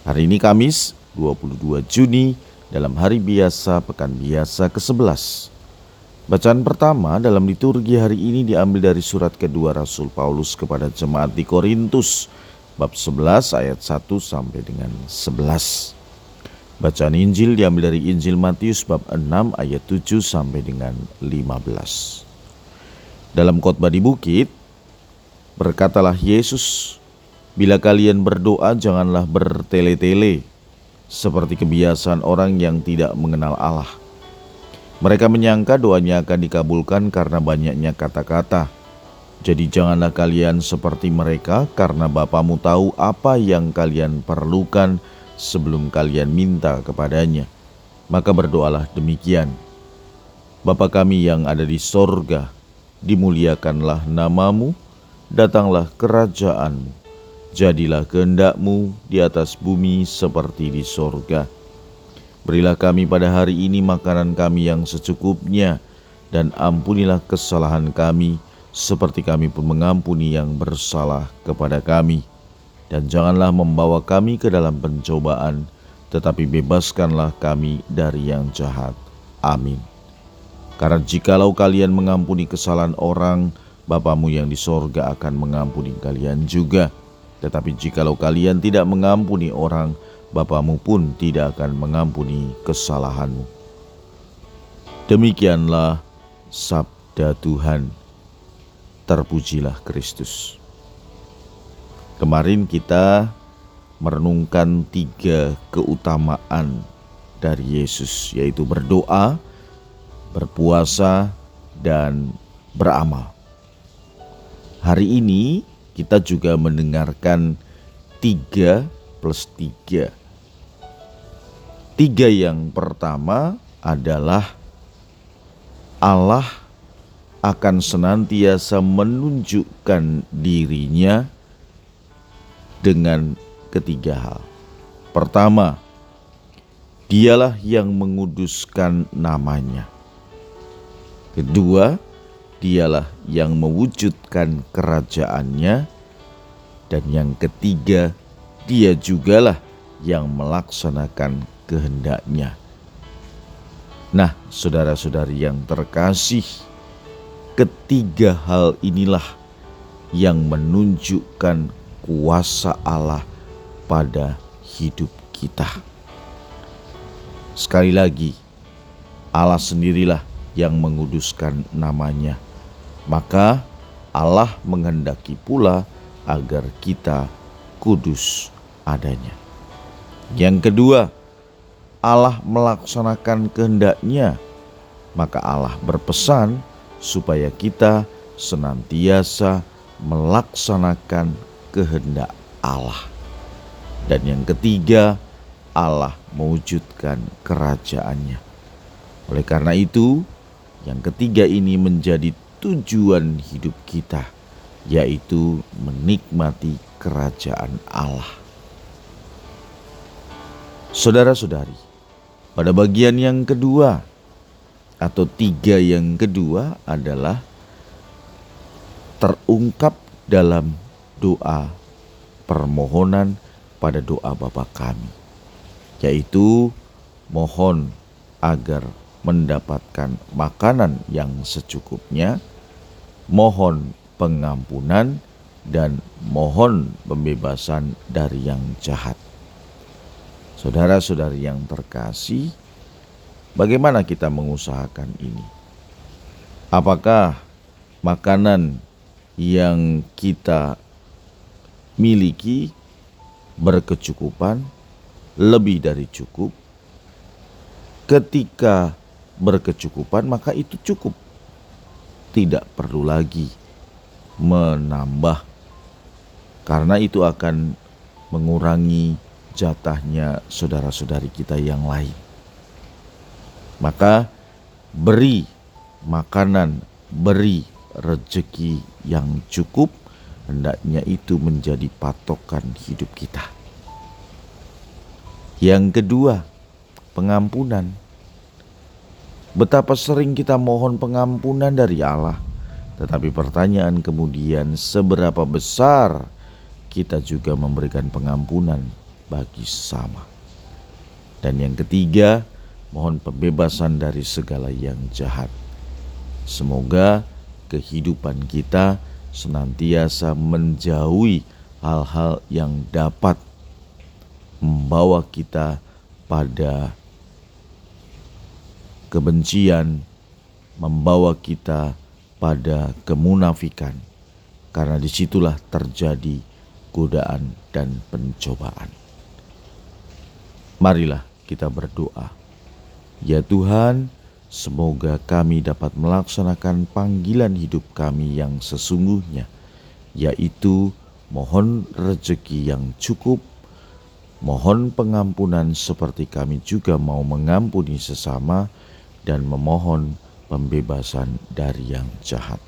Hari ini Kamis 22 Juni dalam hari biasa pekan biasa ke-11. Bacaan pertama dalam liturgi hari ini diambil dari surat kedua Rasul Paulus kepada jemaat di Korintus bab 11 ayat 1 sampai dengan 11. Bacaan Injil diambil dari Injil Matius bab 6 ayat 7 sampai dengan 15. Dalam khotbah di bukit, berkatalah Yesus, Bila kalian berdoa, janganlah bertele-tele seperti kebiasaan orang yang tidak mengenal Allah. Mereka menyangka doanya akan dikabulkan karena banyaknya kata-kata. Jadi, janganlah kalian seperti mereka, karena Bapamu tahu apa yang kalian perlukan sebelum kalian minta kepadanya. Maka berdoalah demikian: Bapa kami yang ada di sorga, dimuliakanlah namamu, datanglah kerajaanmu Jadilah kehendakmu di atas bumi seperti di sorga. Berilah kami pada hari ini makanan kami yang secukupnya, dan ampunilah kesalahan kami, seperti kami pun mengampuni yang bersalah kepada kami. Dan janganlah membawa kami ke dalam pencobaan, tetapi bebaskanlah kami dari yang jahat. Amin. Karena jikalau kalian mengampuni kesalahan orang, Bapamu yang di sorga akan mengampuni kalian juga.' Tetapi jikalau kalian tidak mengampuni orang, Bapamu pun tidak akan mengampuni kesalahanmu. Demikianlah sabda Tuhan. Terpujilah Kristus. Kemarin kita merenungkan tiga keutamaan dari Yesus, yaitu berdoa, berpuasa, dan beramal. Hari ini kita juga mendengarkan tiga plus tiga. Tiga yang pertama adalah Allah akan senantiasa menunjukkan dirinya dengan ketiga hal. Pertama, dialah yang menguduskan namanya. Kedua, dialah yang mewujudkan kerajaannya dan yang ketiga dia jugalah yang melaksanakan kehendaknya. Nah, saudara-saudari yang terkasih, ketiga hal inilah yang menunjukkan kuasa Allah pada hidup kita. Sekali lagi, Allah sendirilah yang menguduskan namanya maka Allah menghendaki pula agar kita kudus adanya. Yang kedua, Allah melaksanakan kehendaknya, maka Allah berpesan supaya kita senantiasa melaksanakan kehendak Allah. Dan yang ketiga, Allah mewujudkan kerajaannya. Oleh karena itu, yang ketiga ini menjadi tujuan hidup kita, yaitu menikmati kerajaan Allah. Saudara-saudari, pada bagian yang kedua atau tiga yang kedua adalah terungkap dalam doa permohonan pada doa Bapa kami, yaitu mohon agar mendapatkan makanan yang secukupnya, mohon pengampunan, dan mohon pembebasan dari yang jahat. Saudara-saudari yang terkasih, bagaimana kita mengusahakan ini? Apakah makanan yang kita miliki berkecukupan, lebih dari cukup? Ketika berkecukupan, maka itu cukup. Tidak perlu lagi menambah, karena itu akan mengurangi jatahnya saudara-saudari kita yang lain. Maka beri makanan, beri rezeki yang cukup, hendaknya itu menjadi patokan hidup kita. Yang kedua, pengampunan. Betapa sering kita mohon pengampunan dari Allah, tetapi pertanyaan kemudian, seberapa besar kita juga memberikan pengampunan bagi sesama. Dan yang ketiga, mohon pembebasan dari segala yang jahat. Semoga kehidupan kita senantiasa menjauhi hal-hal yang dapat membawa kita pada kebencian membawa kita pada kemunafikan, karena di situlah terjadi godaan dan pencobaan. Marilah kita berdoa. Ya Tuhan, semoga kami dapat melaksanakan panggilan hidup kami yang sesungguhnya, yaitu mohon rezeki yang cukup Mohon pengampunan seperti kami juga mau mengampuni sesama dan memohon pembebasan dari yang jahat.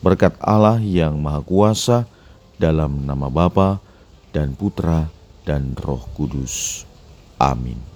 Berkat Allah yang Maha Kuasa dalam nama Bapa dan Putra dan Roh Kudus. Amin.